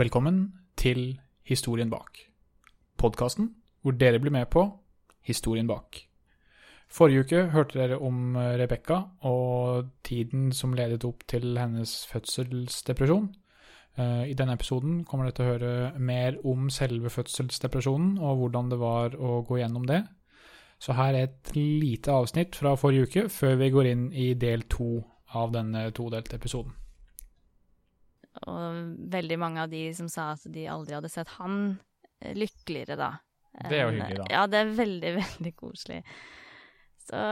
Velkommen til Historien bak. Podkasten hvor dere blir med på historien bak. Forrige uke hørte dere om Rebekka og tiden som ledet opp til hennes fødselsdepresjon. Eh, I denne episoden kommer dere til å høre mer om selve fødselsdepresjonen og hvordan det var å gå gjennom det. Så her er et lite avsnitt fra forrige uke før vi går inn i del to av denne todelte episoden. Og veldig mange av de som sa at de aldri hadde sett han eh, lykkeligere, da. Det er jo hyggelig, da. Ja, det er veldig, veldig koselig. Så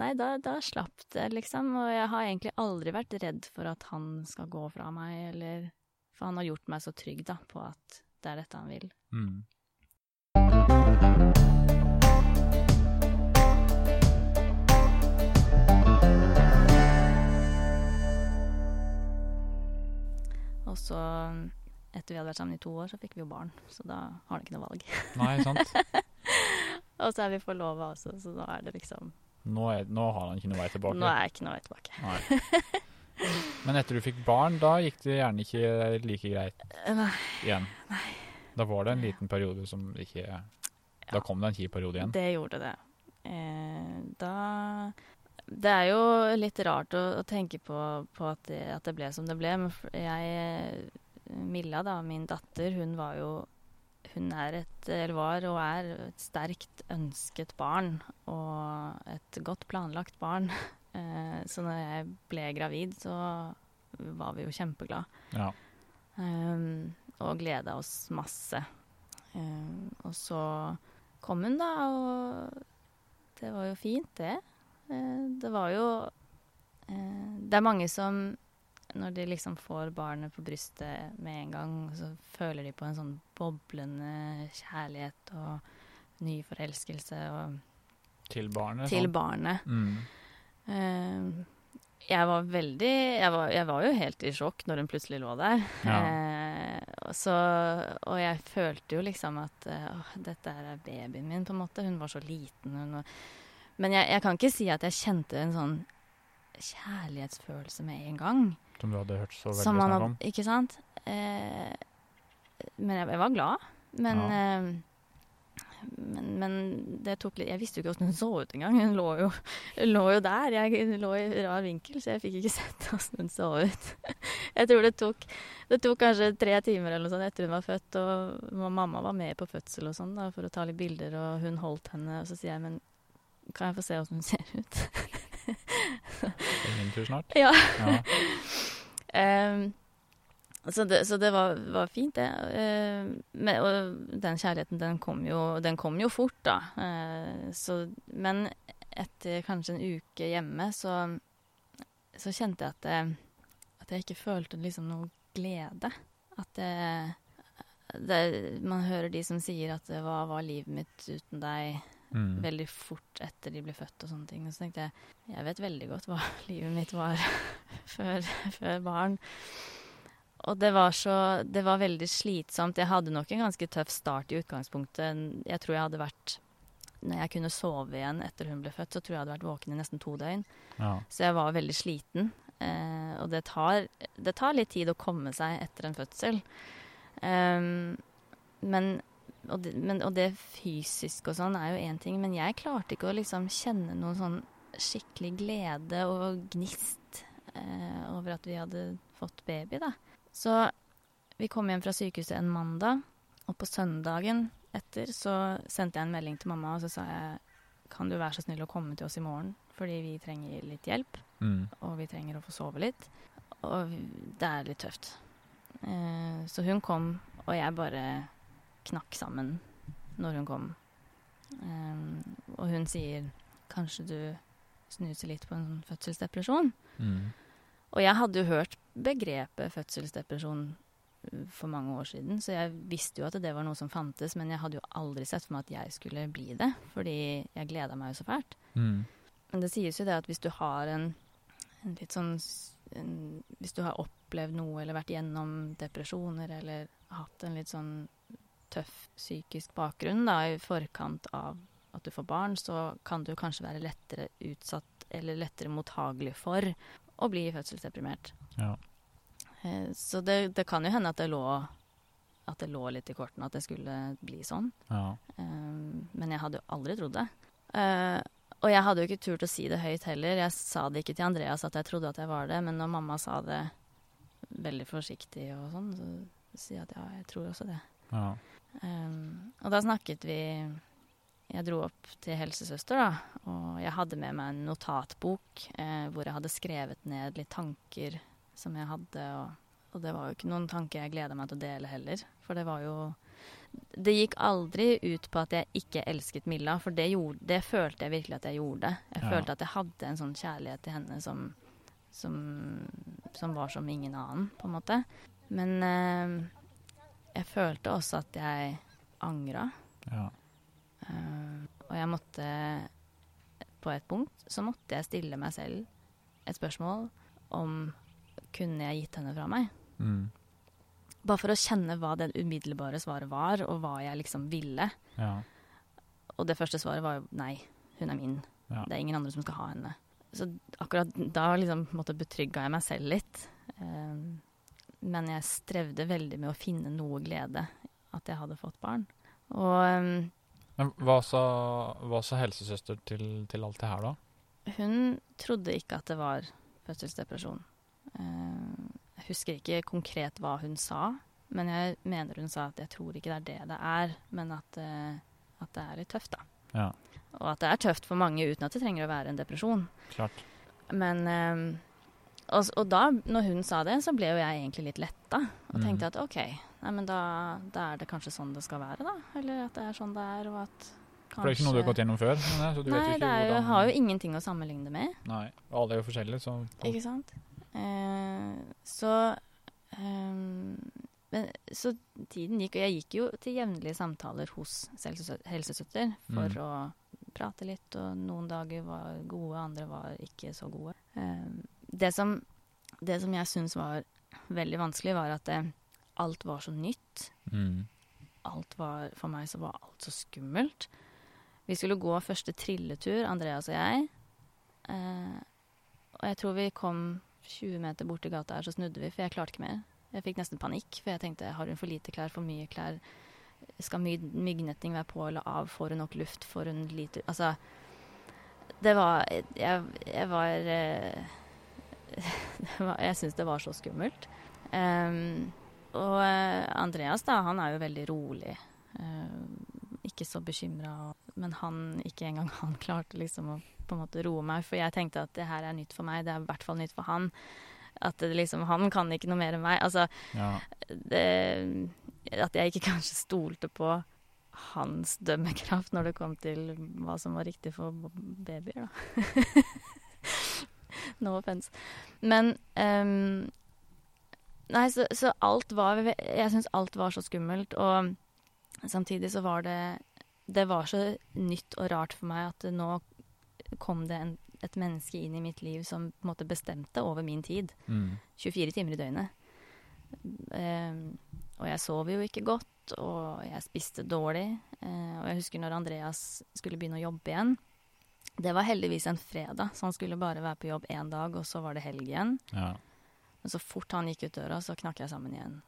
Nei, da, da slapp det, liksom. Og jeg har egentlig aldri vært redd for at han skal gå fra meg, eller For han har gjort meg så trygg, da, på at det er dette han vil. Mm. Og så, etter vi hadde vært sammen i to år, så fikk vi jo barn. Så da har han ikke noe valg. Nei, sant? Og så er vi forlova også, så nå er det liksom Nå, er, nå har han ikke noe vei tilbake. Nå er jeg ikke noe vei tilbake. Nei. Men etter du fikk barn, da gikk det gjerne ikke like greit Nei. igjen. Da var det en liten periode som ikke Da kom det en kjip periode igjen. Det gjorde det. Eh, da Det er jo litt rart å, å tenke på, på at, det, at det ble som det ble. Men jeg Milla, da, min datter, hun var jo Hun er et, eller var og er et sterkt ønsket barn. Og et godt planlagt barn. Eh, så når jeg ble gravid, så var vi jo kjempeglade. Ja. Um, og gleda oss masse. Um, og så kom hun, da, og det var jo fint, det. Eh, det var jo eh, Det er mange som når de liksom får barnet på brystet med en gang, så føler de på en sånn boblende kjærlighet og ny forelskelse og, Til barnet. til sånn. barnet. Mm. Eh, jeg var veldig jeg var, jeg var jo helt i sjokk når hun plutselig lå der. Ja. Så, og jeg følte jo liksom at eh, dette er babyen min, på en måte. Hun var så liten. Hun var, men jeg, jeg kan ikke si at jeg kjente en sånn kjærlighetsfølelse med en gang. Som du hadde hørt så veldig snakk om. ikke sant? Eh, men jeg, jeg var glad. Men, eh, men, men det tok litt Jeg visste jo ikke hvordan hun så ut engang. Hun lå jo, lå jo der. Jeg hun lå i rar vinkel, så jeg fikk ikke sett hvordan hun så ut. Jeg tror det tok, det tok kanskje tre timer eller noe sånt etter hun var født, og mamma var med på fødsel og sånn for å ta litt bilder, og hun holdt henne, og så sier jeg men kan jeg få se hvordan hun ser ut? Det er min tur snart. Ja. Ja. um, så det, så det var, var fint, det. Men, og den kjærligheten, den kom jo, den kom jo fort, da. Eh, så, men etter kanskje en uke hjemme, så, så kjente jeg at, det, at jeg ikke følte liksom noe glede. At det, det Man hører de som sier at var, var livet mitt uten deg Mm. veldig fort etter de ble født og sånne ting. Og så tenkte jeg jeg vet veldig godt hva livet mitt var før, før barn. Og det var så Det var veldig slitsomt. Jeg hadde nok en ganske tøff start i utgangspunktet. Jeg tror jeg hadde vært Når jeg kunne sove igjen etter hun ble født, så tror jeg jeg hadde vært våken i nesten to døgn. Ja. Så jeg var veldig sliten. Eh, og det tar, det tar litt tid å komme seg etter en fødsel. Um, men, og det, men Og det fysiske og sånn er jo én ting, men jeg klarte ikke å liksom kjenne noen sånn skikkelig glede og gnist eh, over at vi hadde fått baby, da. Så vi kom hjem fra sykehuset en mandag, og på søndagen etter så sendte jeg en melding til mamma, og så sa jeg kan du være så snill å komme til oss i morgen, fordi vi trenger litt hjelp Mm. og vi trenger å få sove litt. Og det er litt tøft. Eh, så hun kom, og jeg bare knakk sammen når hun kom. Um, og hun sier kanskje du snuser litt på en sånn fødselsdepresjon. Mm. Og jeg hadde jo hørt begrepet fødselsdepresjon uh, for mange år siden, så jeg visste jo at det var noe som fantes, men jeg hadde jo aldri sett for meg at jeg skulle bli det, fordi jeg gleda meg jo så fælt. Mm. Men det sies jo det at hvis du har en, en litt sånn en, Hvis du har opplevd noe eller vært gjennom depresjoner eller hatt en litt sånn tøff psykisk bakgrunn da, i forkant av at du får barn, så kan du kanskje være lettere utsatt eller lettere mottagelig for å bli fødselsdeprimert. Ja. Eh, så det, det kan jo hende at det lå at det lå litt i kortene at det skulle bli sånn. Ja. Um, men jeg hadde jo aldri trodd det. Uh, og jeg hadde jo ikke turt å si det høyt heller. Jeg sa det ikke til Andreas at jeg trodde at jeg var det, men når mamma sa det veldig forsiktig og sånn, så sier jeg at ja, jeg tror også det. ja. Um, og da snakket vi Jeg dro opp til helsesøster, da, og jeg hadde med meg en notatbok eh, hvor jeg hadde skrevet ned litt tanker som jeg hadde, og, og det var jo ikke noen tanker jeg gleda meg til å dele heller, for det var jo det gikk aldri ut på at jeg ikke elsket Milla, for det, gjorde, det følte jeg virkelig at jeg gjorde. Jeg Ja. følte at jeg hadde en sånn kjærlighet til henne som, som, som var som ingen annen, på en måte. Men eh, jeg følte også at jeg angra. ja. Uh, og jeg måtte På et punkt så måtte jeg stille meg selv et spørsmål om kunne jeg gitt henne fra meg. Mm. Bare for å kjenne hva det umiddelbare svaret var, og hva jeg liksom ville. ja. Og det første svaret var jo nei, hun er min. Ja. Det er ingen andre som skal ha henne. Så akkurat da liksom måtte betrygga jeg meg selv litt. Eh, men jeg strevde veldig med å finne noe glede at jeg hadde fått barn. Og um, Men hva sa, hva sa helsesøster til, til alt det her, da? hun trodde ikke at det var fødselsdepresjon. Eh, jeg husker ikke konkret hva hun sa, men jeg mener hun sa at jeg tror ikke det er det det er, men at, uh, at det er litt tøft, da. Ja, Og at det er tøft for mange uten at det trenger å være en depresjon. klart. Men eh, og, og da, når hun sa det, så ble jo jeg egentlig litt letta. Og Mm. tenkte at OK, nei, men da, da er det kanskje sånn det skal være, da. Eller at det er sånn det er, og at kanskje For det er ikke noe du har gått gjennom før? men det, Så du Nei, vet jo ikke det er hvordan har jo ingenting å sammenligne med. Nei, og alle er jo forskjellige, så Ikke sant? Eh, så um, men, Så tiden gikk, og jeg gikk jo til jevnlige samtaler hos helsesø- helsesøster for Mm. å prate litt, og noen dager var gode, andre var ikke så gode. Ehm, det, som, det som jeg syns var veldig vanskelig, var at det, alt var så nytt. mm. Alt var, for meg så var alt så skummelt. Vi skulle gå første trilletur, Andreas og jeg. Eh, og jeg tror vi kom 20 meter bort til gata her, så snudde vi, for jeg klarte ikke mer. Jeg fikk nesten panikk, for jeg tenkte har hun for lite klær, for mye klær? Skal my myggnetting være på eller av? Får hun nok luft? Får hun lite Altså, det var Jeg, jeg var, eh, var Jeg syns det var så skummelt. Um, og eh, Andreas, da, han er jo veldig rolig. Um, ikke så bekymra. Men han, ikke engang han klarte liksom å på en måte roe meg, for jeg tenkte at det her er nytt for meg. Det er i hvert fall nytt for han. At det liksom, han kan ikke noe mer enn meg. Altså, Ja. det, at jeg ikke kanskje stolte på hans dømmekraft når det kom til hva som var riktig for babyer, da. no offense. Men um, Nei, så, så alt var Jeg syns alt var så skummelt, og samtidig så var det Det var så nytt og rart for meg at nå kom det en, et menneske inn i mitt liv som på en måte bestemte over min tid. Mm. 24 timer i døgnet. Um, og jeg sov jo ikke godt, og jeg spiste dårlig. Uh, og jeg husker når Andreas skulle begynne å jobbe igjen. Det var heldigvis en fredag, så han skulle bare være på jobb én dag, og så var det helg igjen. Ja. Men så fort han gikk ut døra, så knakk jeg sammen igjen.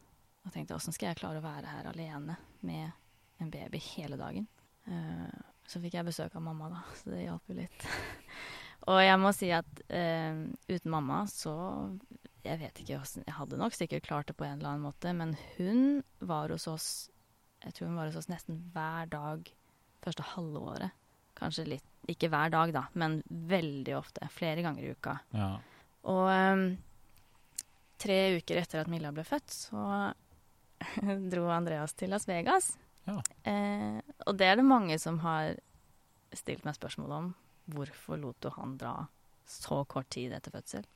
Og tenkte åssen skal jeg klare å være her alene med en baby hele dagen? Uh, så fikk jeg besøk av mamma, da, så det hjalp jo litt. og jeg må si at uh, uten mamma så Jeg vet ikke åssen Jeg hadde nok sikkert klart det på en eller annen måte, men hun var hos oss Jeg tror hun var hos oss nesten hver dag første halve året. Kanskje litt Ikke hver dag, da, men veldig ofte. Flere ganger i uka. ja. Og um, tre uker etter at Milla ble født, så dro Andreas til Las Vegas. Ja. Eh, og det er det mange som har stilt meg spørsmål om. Hvorfor lot du han dra så kort tid etter fødsel?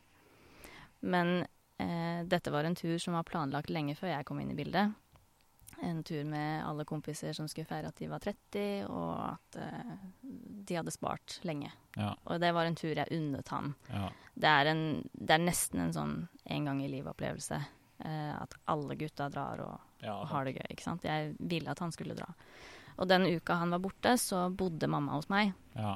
Men eh, dette var en tur som var planlagt lenge før jeg kom inn i bildet. En tur med alle kompiser som skulle feire at de var 30, og at uh, de hadde spart lenge. Ja. Og det var en tur jeg unnet han. ja. Det er, en, det er nesten en sånn en gang i livet-opplevelse. Uh, at alle gutta drar og, ja. og har det gøy. ikke sant? Jeg ville at han skulle dra. Og den uka han var borte, så bodde mamma hos meg. Ja.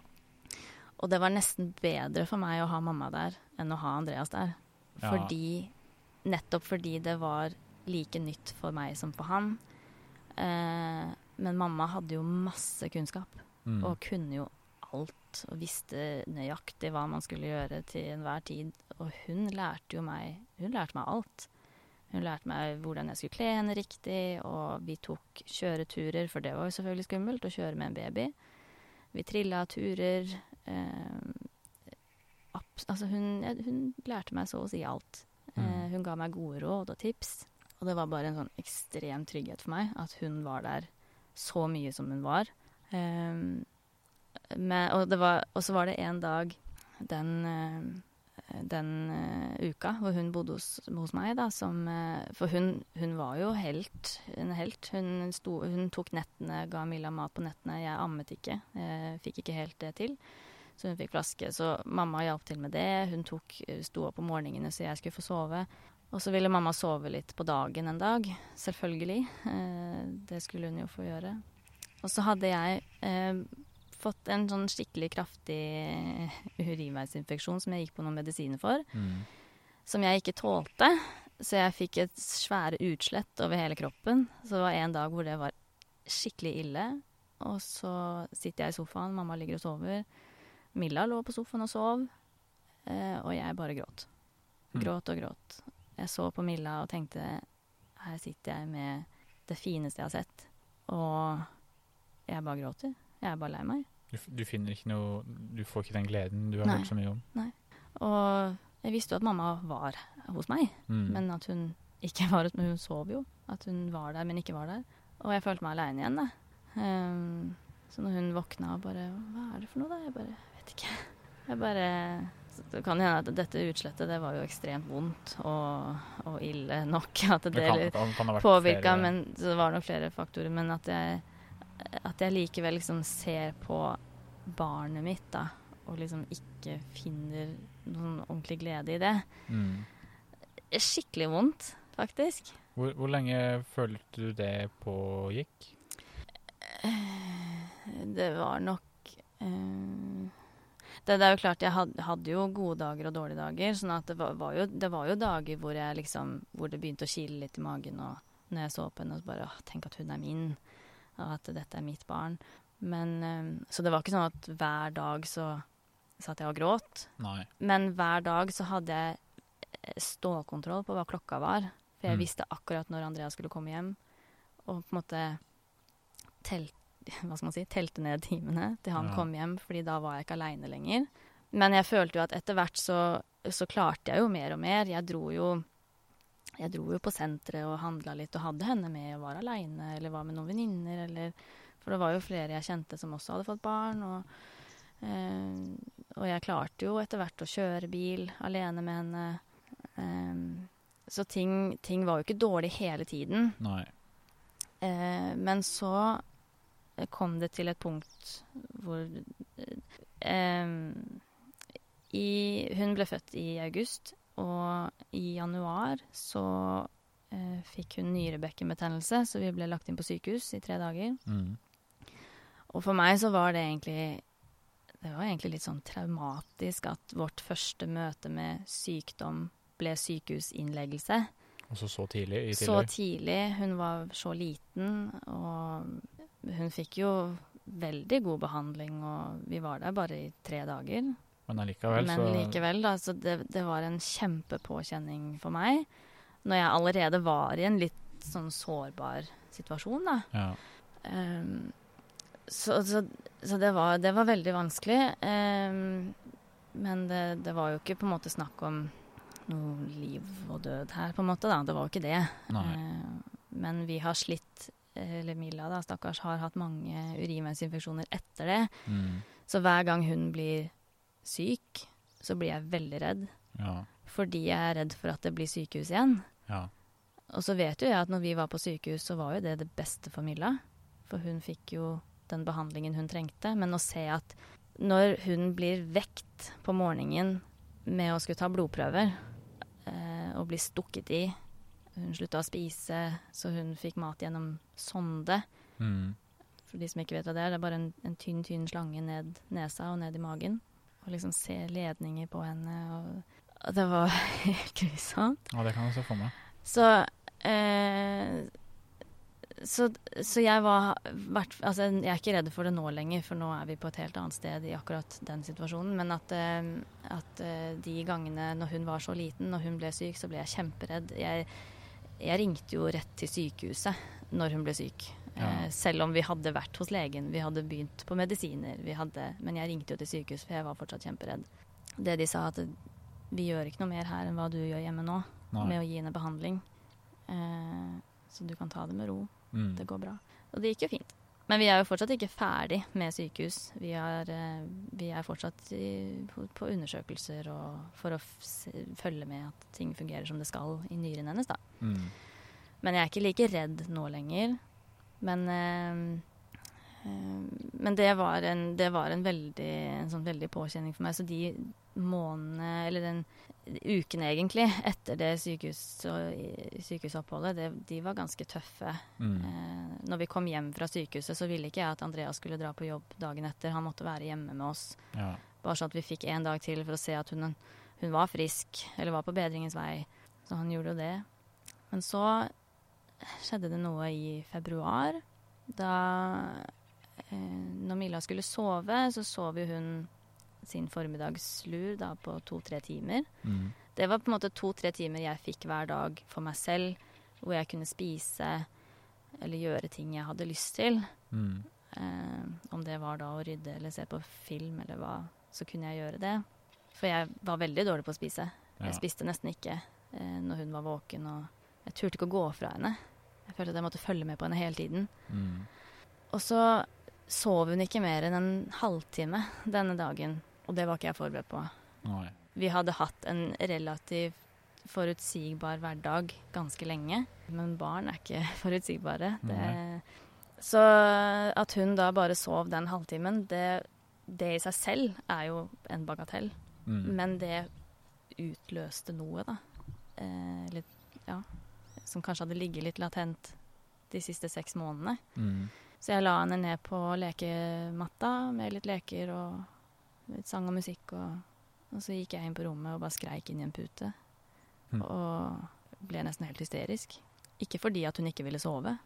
Og det var nesten bedre for meg å ha mamma der enn å ha Andreas der. Fordi nettopp fordi det var like nytt for meg som for han. Eh, men mamma hadde jo masse kunnskap, Mm. og kunne jo alt. Og visste nøyaktig hva man skulle gjøre til enhver tid. Og hun lærte jo meg Hun lærte meg alt. Hun lærte meg hvordan jeg skulle kle henne riktig, og vi tok kjøreturer, for det var jo selvfølgelig skummelt å kjøre med en baby. Vi trilla turer. Eh, altså hun, hun lærte meg så å si alt. Eh, Mm. hun ga meg gode råd og tips. Og det var bare en sånn ekstrem trygghet for meg at hun var der så mye som hun var. Um, med, og, var, og så var det en dag den, eh, den uh, uka hvor hun bodde hos, hos meg, da, som uh, For hun, hun var jo helt, en helt. Hun, sto, hun tok nettene, ga Milla mat på nettene. Jeg ammet ikke. Uh, fikk ikke helt det til. Så hun fikk flaske. Så mamma hjalp til med det. Hun tok, sto opp om morgenene så jeg skulle få sove. Og så ville mamma sove litt på dagen en dag. Selvfølgelig. Eh, det skulle hun jo få gjøre. Og så hadde jeg eh, fått en sånn skikkelig kraftig urinveisinfeksjon som jeg gikk på noen medisiner for, Mm. som jeg ikke tålte. Så jeg fikk et svære utslett over hele kroppen. Så det var en dag hvor det var skikkelig ille. Og så sitter jeg i sofaen, mamma ligger og sover. Milla lå på sofaen og sov, eh, og jeg bare gråt. Mm. Gråt og gråt. Jeg så på Milla og tenkte her sitter jeg med det fineste jeg har sett, og jeg bare gråter. Jeg er bare lei meg. Du, du finner ikke noe Du får ikke den gleden du har Nei. hørt så mye om. Nei. Og jeg visste jo at mamma var hos meg, Mm. men at hun ikke var hos meg. hun sov jo. At hun var der, men ikke var der. Og jeg følte meg aleine igjen, da. Um, så når hun våkna og bare Hva er det for noe, da? Jeg bare vet ikke. Jeg bare Det kan hende at dette utslettet det var jo ekstremt vondt og, og ille nok. At det, Det kan, påvirka, men så det var nok flere faktorer. Men at jeg, at jeg likevel liksom ser på barnet mitt, da, og liksom ikke finner noen ordentlig glede i det. mm. Skikkelig vondt, faktisk. hvor, hvor lenge følte du det pågikk? Det var nok eh, det, det er jo klart, jeg had, hadde jo gode dager og dårlige dager. sånn at det var, var jo, det var jo dager hvor, jeg liksom, hvor det begynte å kile litt i magen. Og når jeg så på henne, så bare åh, Tenk at hun er min. Og at dette er mitt barn. Men, eh, så det var ikke sånn at hver dag så satt jeg og gråt. Nei. Men hver dag så hadde jeg stålkontroll på hva klokka var. For jeg Mm. visste akkurat når Andrea skulle komme hjem. Og på en måte telt, hva skal man si, telte ned timene til han Ja. kom hjem, fordi da var jeg ikke aleine lenger. Men jeg følte jo at etter hvert så, så klarte jeg jo mer og mer. Jeg dro jo jeg dro jo på senteret og handla litt og hadde henne med og var aleine eller var med noen venninner eller For det var jo flere jeg kjente som også hadde fått barn. Og, eh, og jeg klarte jo etter hvert å kjøre bil alene med henne. Eh, så ting, ting var jo ikke dårlig hele tiden. Eh, men så kom det til et punkt hvor eh, i, Hun ble født i august, og i januar så eh, fikk hun nyrebekkenbetennelse, så vi ble lagt inn på sykehus i tre dager. Mm. Og for meg så var det egentlig Det var egentlig litt sånn traumatisk at vårt første møte med sykdom ble sykehusinnleggelse. Altså så tidlig i Så tidlig. Hun var så liten, og hun fikk jo veldig god behandling, og vi var der bare i tre dager. Men allikevel, Men så likevel, da. Så det, det var en kjempepåkjenning for meg. Når jeg allerede var i en litt sånn sårbar situasjon, da. ja. Um, så så, så det, var, det var veldig vanskelig. Um, men det, det var jo ikke på en måte snakk om noe liv og død her, på en måte. da. Det var jo ikke det. Ehm, men vi har slitt, eller Milla da, stakkars, har hatt mange urinveisinfeksjoner etter det. Mm. Så hver gang hun blir syk, så blir jeg veldig redd. Ja. Fordi jeg er redd for at det blir sykehus igjen. Ja. Og så vet jo jeg at når vi var på sykehus, så var jo det det beste for Milla. For hun fikk jo den behandlingen hun trengte. Men å se at når hun blir vekt på morgenen med å skulle ta blodprøver eh, og bli stukket i Hun slutta å spise, så hun fikk mat gjennom sonde. Mm. For de som ikke vet hva det er, det er bare en, en tynn, tynn slange ned nesa og ned i magen. Og liksom se ledninger på henne. Og Det var helt grusomt. Ja, det kan jeg se for meg. Så, eh, så Så jeg var Altså, jeg er ikke redd for det nå lenger, for nå er vi på et helt annet sted i akkurat den situasjonen. Men at, eh, at eh, de gangene når hun var så liten, når hun ble syk, så ble jeg kjemperedd. Jeg, jeg ringte jo rett til sykehuset når hun ble syk. Ja. Eh, selv om vi hadde vært hos legen, vi hadde begynt på medisiner. Vi hadde, men jeg ringte jo til sykehus, for jeg var fortsatt kjemperedd. Det de sa, at vi gjør ikke noe mer her enn hva du gjør hjemme nå, Nei. med å gi henne behandling. Eh, så du kan ta det med ro. Mm. Det går bra. Og det gikk jo fint. Men vi er jo fortsatt ikke ferdig med sykehus. Vi er, eh, vi er fortsatt i, på, på undersøkelser for å følge med at ting fungerer som det skal i nyren hennes, da. Mm. Men jeg er ikke like redd nå lenger. Men eh, Men det var en, det var en veldig, en sånn veldig påkjenning for meg. Så de månedene, eller den uken egentlig, etter det sykehus, sykehusoppholdet, det, de var ganske tøffe. Mm. Eh, når vi kom hjem fra sykehuset, så ville ikke jeg at Andreas skulle dra på jobb dagen etter. Han måtte være hjemme med oss. Ja. Bare sånn at vi fikk en dag til for å se at hun, hun var frisk, eller var på bedringens vei. Så han gjorde jo det. Men så skjedde det noe i februar. Da eh, Når Milla skulle sove, så sov jo hun sin formiddagslur da på to-tre timer. Mm. Det var på en måte to-tre timer jeg fikk hver dag for meg selv, hvor jeg kunne spise eller gjøre ting jeg hadde lyst til. Mm. Eh, om det var da å rydde eller se på film eller hva, så kunne jeg gjøre det. For jeg var veldig dårlig på å spise. Ja. Jeg spiste nesten ikke eh, når hun var våken, og jeg turte ikke å gå fra henne. Jeg følte at jeg måtte følge med på henne hele tiden. Mm. Og så sov hun ikke mer enn en halvtime denne dagen, og det var ikke jeg forberedt på. Nei. Vi hadde hatt en relativt forutsigbar hverdag ganske lenge. Men barn er ikke forutsigbare. Det, så at hun da bare sov den halvtimen, det, det i seg selv er jo en bagatell. Mm. Men det utløste noe, da. Eh, litt, ja. Som kanskje hadde ligget litt latent de siste seks månedene. Mm. Så jeg la henne ned på lekematta med litt leker og sang og musikk. Og, og så gikk jeg inn på rommet og bare skreik inn i en pute. Mm. Og ble nesten helt hysterisk. Ikke fordi at hun ikke ville sove,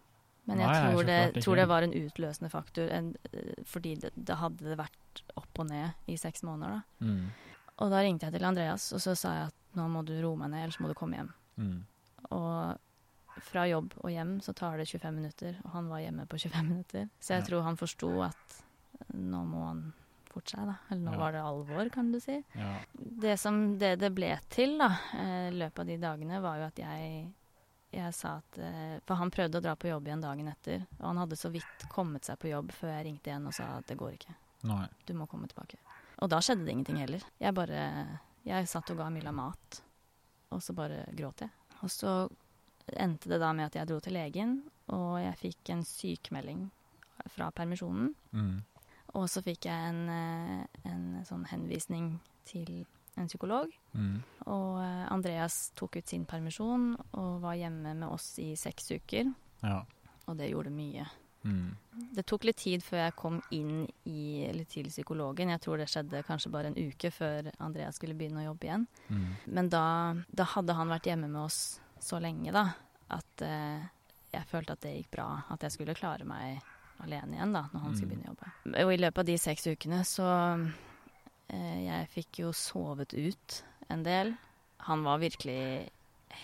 men jeg Nei, tror, det, tror det var en utløsende faktor. En, fordi det, det hadde vært opp og ned i seks måneder. da. Mm. Og da ringte jeg til Andreas, og så sa jeg at nå må du roe meg ned, ellers må du komme hjem. Mm. Og fra jobb og hjem så tar det 25 minutter, og han var hjemme på 25 minutter. Så jeg Ja. tror han forsto at nå må han forte seg, da. Eller nå Ja. var det alvor, kan du si. Ja. Det som det, det ble til da, eh, i løpet av de dagene, var jo at jeg, jeg sa at eh, For han prøvde å dra på jobb igjen dagen etter, og han hadde så vidt kommet seg på jobb før jeg ringte igjen og sa at det går ikke. Nei. Du må komme tilbake. Og da skjedde det ingenting heller. Jeg bare Jeg satt og ga Milla mat, og så bare gråt jeg. Og så endte det da med at jeg dro til legen, og jeg fikk en sykemelding fra permisjonen. Mm. Og så fikk jeg en, eh, en sånn henvisning til en psykolog. Mm. Og eh, Andreas tok ut sin permisjon og var hjemme med oss i seks uker. Ja. Og det gjorde mye. Mm. Det tok litt tid før jeg kom inn i, til psykologen. Jeg tror det skjedde kanskje bare en uke før Andreas skulle begynne å jobbe igjen. Mm. Men da, da hadde han vært hjemme med oss så lenge, da, at eh, jeg følte at det gikk bra. At jeg skulle klare meg alene igjen da, når han skulle Mm. begynne å jobbe. Og i løpet av de seks ukene så eh, Jeg fikk jo sovet ut en del. Han var virkelig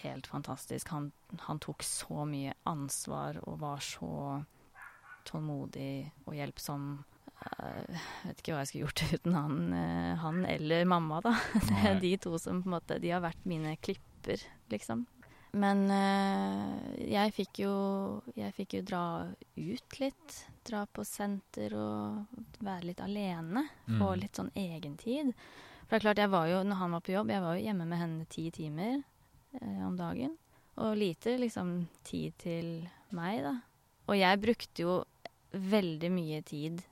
helt fantastisk. Han, han tok så mye ansvar og var så tålmodig og hjelpsom. Eh, Jeg vet ikke hva jeg skulle gjort uten han, eh, han eller mamma, da. Det er de to som på en måte De har vært mine klipper, liksom. Men eh, jeg fikk jo Jeg fikk jo dra ut litt. Dra på senter og være litt alene. Få Mm. litt sånn egentid. For det er klart, jeg var jo, når han var på jobb, jeg var jo hjemme med henne ti timer eh, om dagen. Og lite liksom tid til meg, da. Og jeg brukte jo veldig mye tid,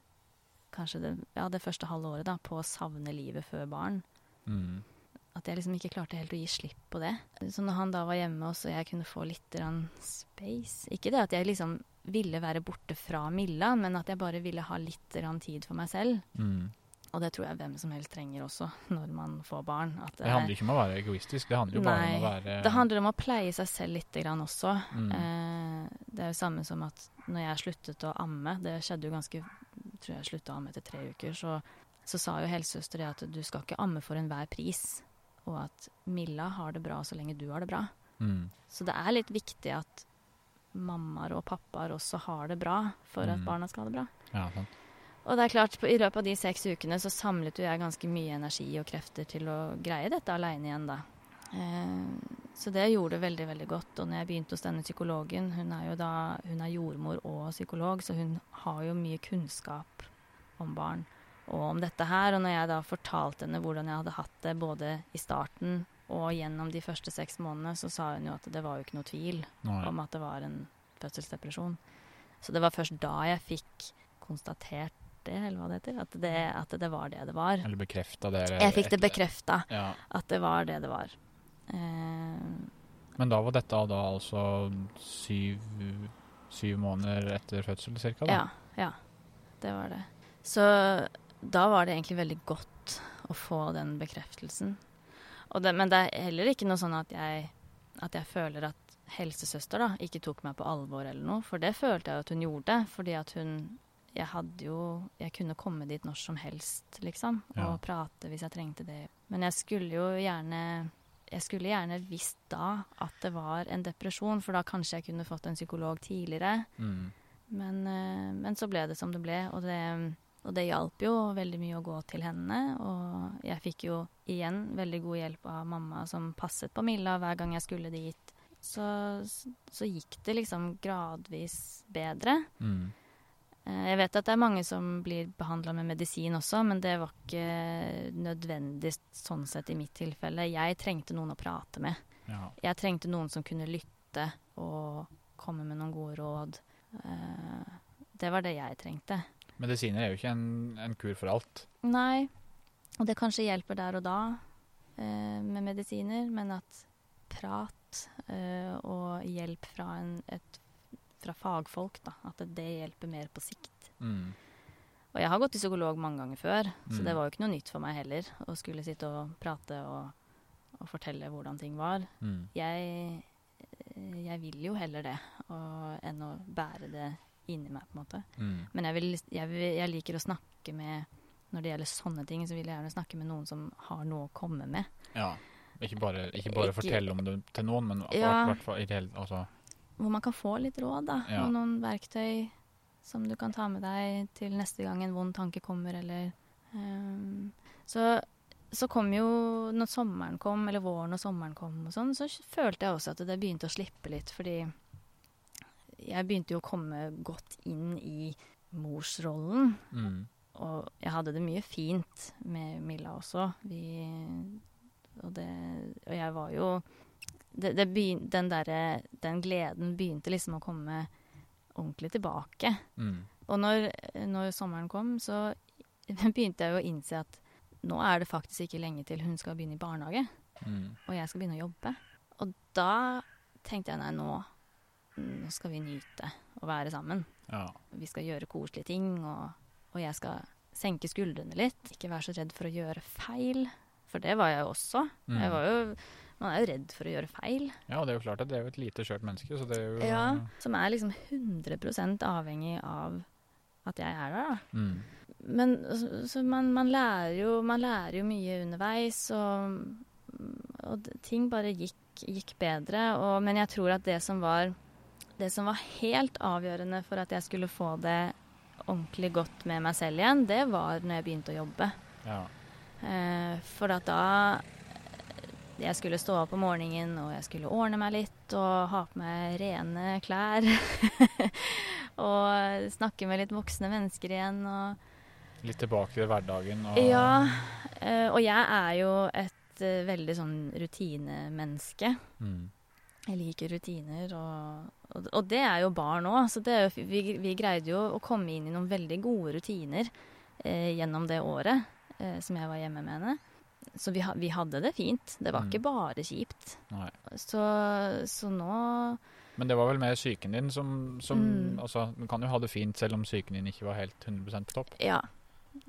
kanskje det, ja, det første halve året, da, på å savne livet før barn. Mm. At jeg liksom ikke klarte helt å gi slipp på det. Så når han da var hjemme med og jeg kunne få litt space Ikke det at jeg liksom ville være borte fra Milla, men at jeg bare ville ha litt tid for meg selv. Mm. Og det tror jeg hvem som helst trenger også, når man får barn. At Det handler ikke om å være egoistisk, det handler jo bare om å Nei, være det handler om å pleie seg selv litt grann også. Mm. Eh, det er jo samme som at når jeg sluttet å amme, det skjedde jo ganske tror jeg sluttet å amme etter tre uker, så, så sa jo helsesøster det at du skal ikke amme for enhver pris. Og at Milla har det bra så lenge du har det bra. mm. Så det er litt viktig at mammaer og pappaer også har det bra for at Mm. barna skal ha det bra. Ja, sant. Og det er klart, på, i løpet av de seks ukene så samlet jo jeg ganske mye energi og krefter til å greie dette aleine igjen, da. Eh, så det gjorde det veldig, veldig godt. Og når jeg begynte hos denne psykologen, hun er jo da hun er jordmor og psykolog, så hun har jo mye kunnskap om barn og om dette her. Og når jeg da fortalte henne hvordan jeg hadde hatt det både i starten og gjennom de første seks månedene, så sa hun jo at det var jo ikke noe tvil Nei. om at det var en fødselsdepresjon. Så det var først da jeg fikk konstatert det, eller hva det heter. At det, at det var det det var. Eller bekrefta det? eller Jeg fikk det bekrefta Ja. at det var det det var. Eh, Men da var dette da altså syv, syv måneder etter fødsel? Da? ja, ja. Det var det. Så da var det egentlig veldig godt å få den bekreftelsen. Det, men det er heller ikke noe sånn at jeg, at jeg føler at helsesøster da, ikke tok meg på alvor eller noe, for det følte jeg at hun gjorde. Fordi at hun Jeg hadde jo Jeg kunne komme dit når som helst, liksom, og Ja. prate hvis jeg trengte det. Men jeg skulle jo gjerne jeg skulle gjerne visst da at det var en depresjon, for da kanskje jeg kunne fått en psykolog tidligere. Mm. Men, eh, men så ble det som det ble, og det, og det hjalp jo veldig mye å gå til henne. Og jeg fikk jo igjen veldig god hjelp av mamma som passet på Milla hver gang jeg skulle dit. Så, så gikk det liksom gradvis bedre. Mm. Eh, Jeg vet at det er mange som blir behandla med medisin også, men det var ikke nødvendig sånn sett i mitt tilfelle. Jeg trengte noen å prate med. Ja. Jeg trengte noen som kunne lytte og komme med noen gode råd. Eh, Det var det jeg trengte. Medisiner er jo ikke en, en kur for alt. Nei, og det kanskje hjelper der og da eh, med medisiner, men at prat eh, og hjelp fra, en, et, fra fagfolk, da, at det hjelper mer på sikt. Mm. Og jeg har gått til psykolog mange ganger før, så Mm. det var jo ikke noe nytt for meg heller å skulle sitte og prate og, og fortelle hvordan ting var. Mm. Jeg, eh, jeg vil jo heller det og, enn å bære det inni meg, på en måte. Mm. Men jeg, vil, jeg, vil, jeg liker å snakke med Når det gjelder sånne ting, så vil jeg gjerne snakke med noen som har noe å komme med. Ja. Ikke bare, ikke bare Ikke- fortelle om det til noen, men Ja. hvert- fall i altså, Hvor man kan få litt råd, da. Ja. Og noen verktøy som du kan ta med deg til neste gang en vond tanke kommer, eller um, Så så kom jo, når sommeren kom, eller våren og sommeren kom og sånn, så følte jeg også at det begynte å slippe litt, fordi jeg begynte jo å komme godt inn i morsrollen. mm. Og jeg hadde det mye fint med Milla også. Vi, og, det, og jeg var jo det, det begyn, den, der, den gleden begynte liksom å komme ordentlig tilbake. Mm. Og når, når sommeren kom, så begynte jeg jo å innse at nå er det faktisk ikke lenge til hun skal begynne i barnehage, Mm. og jeg skal begynne å jobbe. Og da tenkte jeg nei, nå, nå skal vi nyte å være sammen. Ja. Vi skal gjøre koselige ting, og, og jeg skal senke skuldrene litt. Ikke være så redd for å gjøre feil, for det var jeg jo også. Mm. Jeg var jo, man er jo redd for å gjøre feil. ja, og det er jo klart at det er jo et lite, skjørt menneske, så det er jo Ja, som er liksom 100% avhengig av at jeg er der, da. Mm. Men så, så man, man, lærer jo, man lærer jo mye underveis, og, og ting bare gikk, gikk bedre. Og, men jeg tror at det som var det som var helt avgjørende for at jeg skulle få det ordentlig godt med meg selv igjen, det var når jeg begynte å jobbe. Ja. Eh, for at da jeg skulle stå opp om morgenen, og jeg skulle ordne meg litt og ha på meg rene klær. og snakke med litt voksne mennesker igjen. Og Litt tilbake til hverdagen. Og, ja, eh, og jeg er jo et eh, veldig sånn rutinemenneske. Mm. Jeg liker rutiner, og, og, og det er jo barn òg. Så det vi, vi greide jo å komme inn i noen veldig gode rutiner eh, gjennom det året eh, som jeg var hjemme med henne. Så vi, vi hadde det fint. Det var Mm. ikke bare kjipt. Så, så nå Men det var vel mer psyken din som, som Mm. Altså, du kan jo ha det fint selv om psyken din ikke var helt 100 på topp. Ja.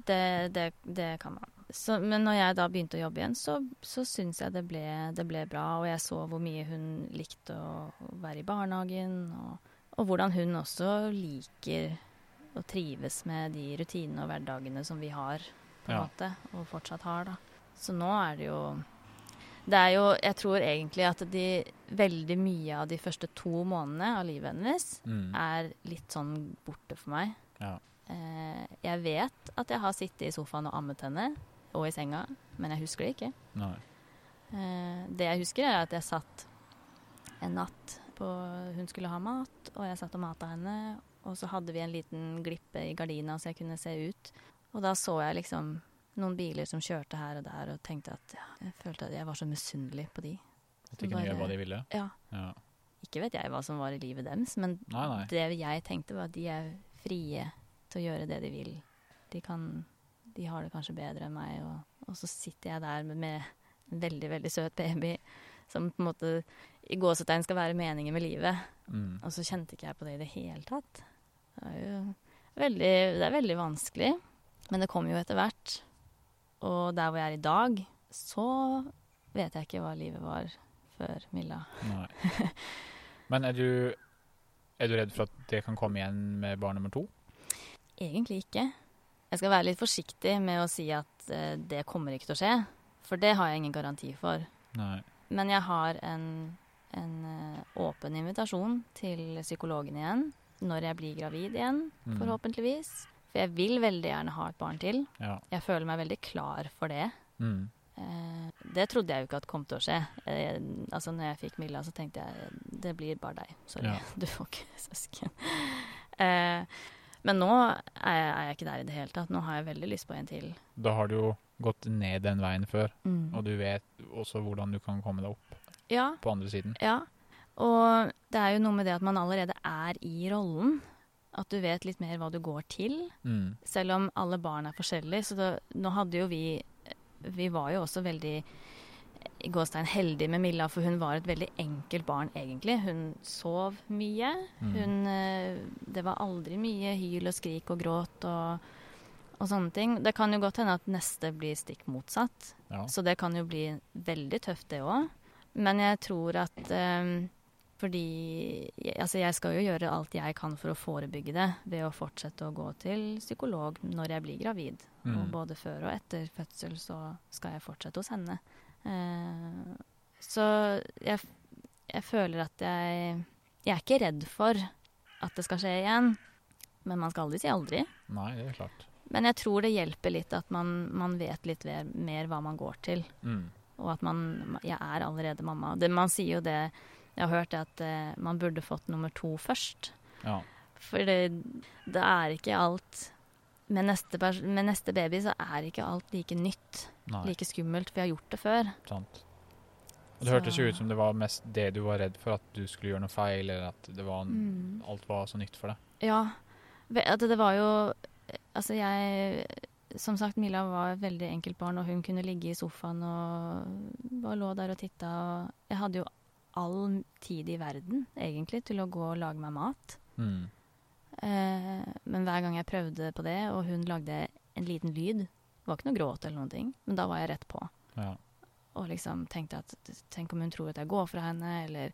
det, det, det kan man. Så, men når jeg da begynte å jobbe igjen, så, så syns jeg det ble, det ble bra. Og jeg så hvor mye hun likte å, være i barnehagen, og, og, hvordan hun også liker å trives med de rutinene og hverdagene som vi har, på en Ja. måte, og fortsatt har, da. Så nå er det jo Det er jo Jeg tror egentlig at de veldig mye av de første to månedene av livet hennes Mm. er litt sånn borte for meg. Ja. Eh, jeg vet at jeg har sittet i sofaen og ammet henne, og i senga, men jeg husker det ikke. Nei. Eh, det jeg husker, er at jeg satt en natt på Hun skulle ha mat, og jeg satt og mata henne. Og så hadde vi en liten glippe i gardina så jeg kunne se ut. Og da så jeg liksom noen biler som kjørte her og der, og tenkte at ja, jeg følte at jeg var så misunnelig på de. At de kunne gjøre hva de ville? Ja, Ja. ikke vet jeg hva som var i livet deres, men Nei, nei. det jeg tenkte var at de er frie til å gjøre det de vil. De kan De har det kanskje bedre enn meg, og, og så sitter jeg der med, med en veldig, veldig søt baby som på en måte i gåsetegn skal være meningen med livet. Mm. Og så kjente ikke jeg på det i det hele tatt. Det er jo veldig, det er veldig vanskelig, men det kommer jo etter hvert. Og der hvor jeg er i dag, så vet jeg ikke hva livet var før Milla. Nei. Men er du, er du redd for at det kan komme igjen med barn nummer to? Egentlig ikke. Jeg skal være litt forsiktig med å si at eh, det kommer ikke til å skje, for det har jeg ingen garanti for. Nei. Men jeg har en, en eh, åpen invitasjon til psykologen igjen når jeg blir gravid igjen, Mm. forhåpentligvis. For jeg vil veldig gjerne ha et barn til. Ja. Jeg føler meg veldig klar for det. Mm. Eh, det trodde jeg jo ikke at kom til å skje. Eh, altså når jeg fikk Milla, så tenkte jeg det blir bare deg. Sorry, Ja. du får ikke søsken. Eh, men nå er jeg, er jeg ikke der i det hele tatt. Nå har jeg veldig lyst på en til. Da har du jo gått ned den veien før, Mm. og du vet også hvordan du kan komme deg opp Ja, på andre siden. ja. Og det er jo noe med det at man allerede er i rollen. At du vet litt mer hva du går til. Mm. Selv om alle barn er forskjellige. Så da, nå hadde jo vi Vi var jo også veldig i gåstein heldig med Milla, for hun var et veldig enkelt barn, egentlig. Hun sov mye. Mm. Hun eh, Det var aldri mye hyl og skrik og gråt og, og sånne ting. Det kan jo godt hende at neste blir stikk motsatt. Ja. Så det kan jo bli veldig tøft, det òg. Men jeg tror at um, fordi Altså, jeg skal jo gjøre alt jeg kan for å forebygge det ved å fortsette å gå til psykolog når jeg blir gravid. Og Mm. både før og etter fødsel så skal jeg fortsette hos henne. Eh, så jeg, jeg føler at jeg Jeg er ikke redd for at det skal skje igjen. Men man skal aldri si aldri. Nei, det er klart. Men jeg tror det hjelper litt at man, man vet litt mer, mer hva man går til. Mm. Og at man Jeg er allerede mamma. Det, man sier jo det Jeg har hørt det at uh, man burde fått nummer to først. Ja. For det, det er ikke alt med neste, med neste baby så er ikke alt like nytt, Nei, like skummelt. For jeg har gjort det før. sant. Og det Så- hørtes jo ut som det var mest det du var redd for, at du skulle gjøre noe feil, eller at det var, Mm. alt var så nytt for deg. Ja. Ve- At det var jo Altså, jeg Som sagt, Milla var et veldig enkelt barn, og hun kunne ligge i sofaen og bare lå der og titta. Og jeg hadde jo all tid i verden, egentlig, til å gå og lage meg mat. Mm. Eh, men hver gang jeg prøvde på det, og hun lagde en liten lyd Det var ikke noe gråt eller noen ting, men da var jeg rett på. Ja. Og liksom tenkte at tenk om hun tror at jeg går fra henne, eller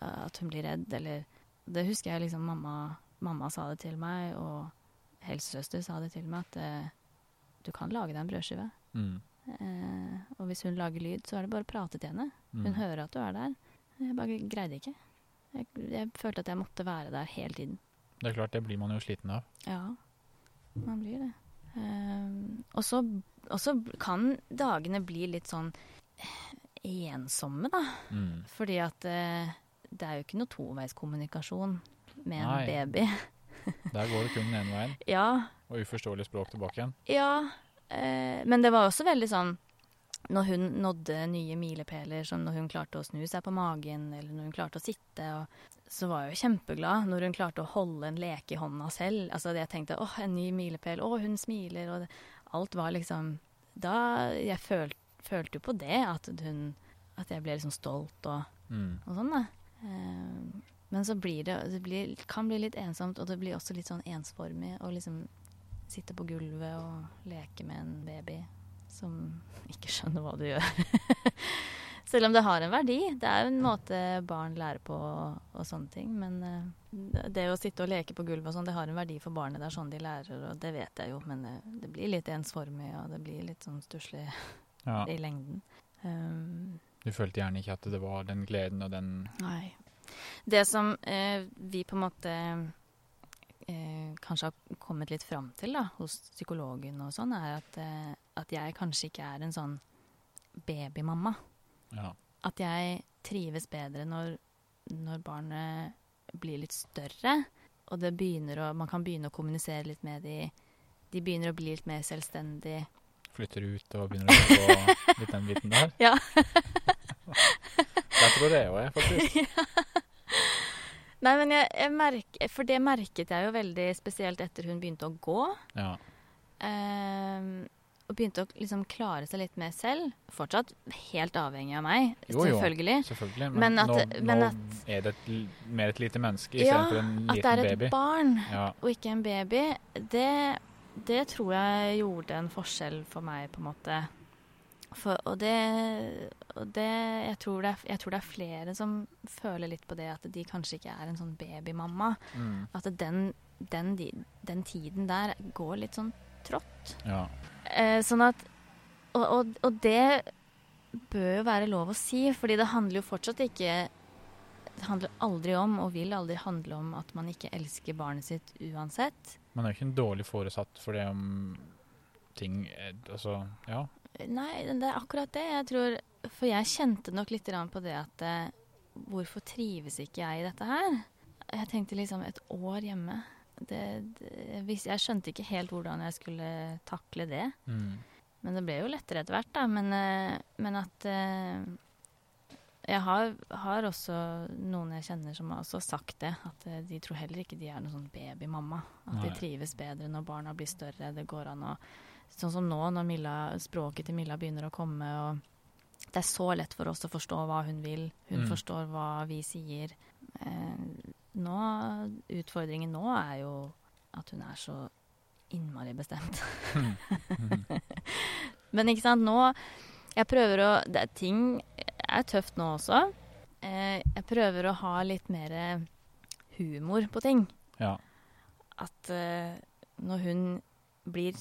uh, at hun blir redd, eller Det husker jeg liksom mamma, mamma sa det til meg, og helsesøster sa det til meg, at uh, du kan lage deg en brødskive. Mm. Uh, og hvis hun lager lyd, så er det bare å prate til henne. Mm. Hun hører at du er der. Jeg bare greide ikke. Jeg, jeg følte at jeg måtte være der hele tiden. Det er klart, det blir man jo sliten av. Ja, man blir det. Ehm, og så kan dagene bli litt sånn eh, ensomme, da. Mm. Fordi at eh, det er jo ikke noe toveiskommunikasjon med en baby. Der går det kun den ene veien, Ja, og uforståelig språk tilbake igjen. ja. Eh, men det var også veldig sånn når hun nådde nye milepæler, som når hun klarte å snu seg på magen, eller når hun klarte å sitte, så var jeg jo kjempeglad når hun klarte å holde en leke i hånda selv. Altså jeg tenkte åh, en ny milepæl, å, hun smiler, og det, alt var liksom Da Jeg følt, følte jo på det, at hun At jeg ble liksom stolt og, Mm. og sånn, da. Eh, men så blir det Det blir, kan bli litt ensomt, og det blir også litt sånn ensformig å liksom sitte på gulvet og leke med en baby som ikke skjønner hva du gjør. Selv om det har en verdi. Det er jo en måte barn lærer på og, og sånne ting. Men uh, det å sitte og leke på gulvet og sånn, det har en verdi for barnet. Det er sånn de lærer, og det vet jeg jo. Men uh, det blir litt ensformig, og det blir litt sånn stusslig Ja. i lengden. Um, Du følte gjerne ikke at det var den gleden og den Nei. Det som uh, vi på en måte eh, kanskje har kommet litt fram til da, hos psykologen og sånn, er at, at jeg kanskje ikke er en sånn babymamma. Ja. At jeg trives bedre når, når barnet blir litt større, og det å, man kan begynne å kommunisere litt med de, de begynner å bli litt mer selvstendig. Flytter ut og begynner å gå litt den biten der. Ja. Jeg tror det òg jeg, faktisk. Nei, men jeg, jeg merk, For det merket jeg jo veldig spesielt etter hun begynte å gå. Ja. Ehm, og begynte å liksom klare seg litt mer selv. Fortsatt helt avhengig av meg, Jo, jo. selvfølgelig. Selvfølgelig. Men, Men at- nå, men nå at- er det et, mer et lite menneske Ja, istedenfor en At det er et baby. barn Ja. og ikke en baby, det, det tror jeg gjorde en forskjell for meg, på en måte. For, og det, og det jeg, tror det er, jeg tror det er flere som føler litt på det at de kanskje ikke er en sånn babymamma. Mm. At den, den, den tiden der går litt sånn trått. ja. Eh, sånn at og, og, og det bør jo være lov å si, fordi det handler jo fortsatt ikke Det handler aldri om, og vil aldri handle om, at man ikke elsker barnet sitt uansett. Man er jo ikke en dårlig foresatt for det om ting er, Altså, ja. Nei, det er akkurat det. Jeg tror For jeg kjente nok litt på det at eh, Hvorfor trives ikke jeg i dette her? Jeg tenkte liksom et år hjemme. Det, det, hvis, jeg skjønte ikke helt hvordan jeg skulle takle det. Mm. Men det ble jo lettere etter hvert, da. Men, eh, men at eh, Jeg har, har også noen jeg kjenner som har også sagt det. At eh, de tror heller ikke de er noen sånn babymamma. At de trives bedre når barna blir større. Det går an å Sånn som nå, når Milla, språket til Milla begynner å komme, og det er så lett for oss å forstå hva hun vil. Hun Mm. forstår hva vi sier. Eh, nå, utfordringen nå er jo at hun er så innmari bestemt. Men ikke sant, nå Jeg prøver å det Ting er tøft nå også. Eh, jeg prøver å ha litt mer humor på ting. ja. At eh, når hun blir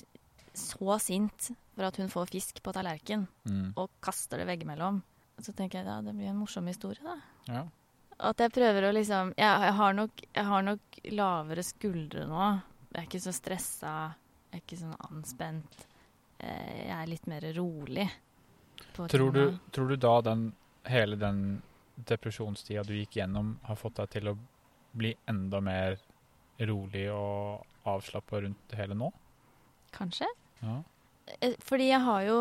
så sint for at hun får fisk på tallerken, Mm. og kaster det veggimellom, så tenker jeg ja, det blir en morsom historie, da. ja. At jeg prøver å liksom Jeg, jeg, har, nok, jeg har nok lavere skuldre nå. Jeg er ikke så stressa. Jeg er ikke sånn anspent. Eh, Jeg er litt mer rolig. Tror, du, tror du da den, hele den depresjonstida du gikk gjennom, har fått deg til å bli enda mer rolig og avslappa rundt det hele nå? Kanskje? Ja. Eh, Fordi jeg har jo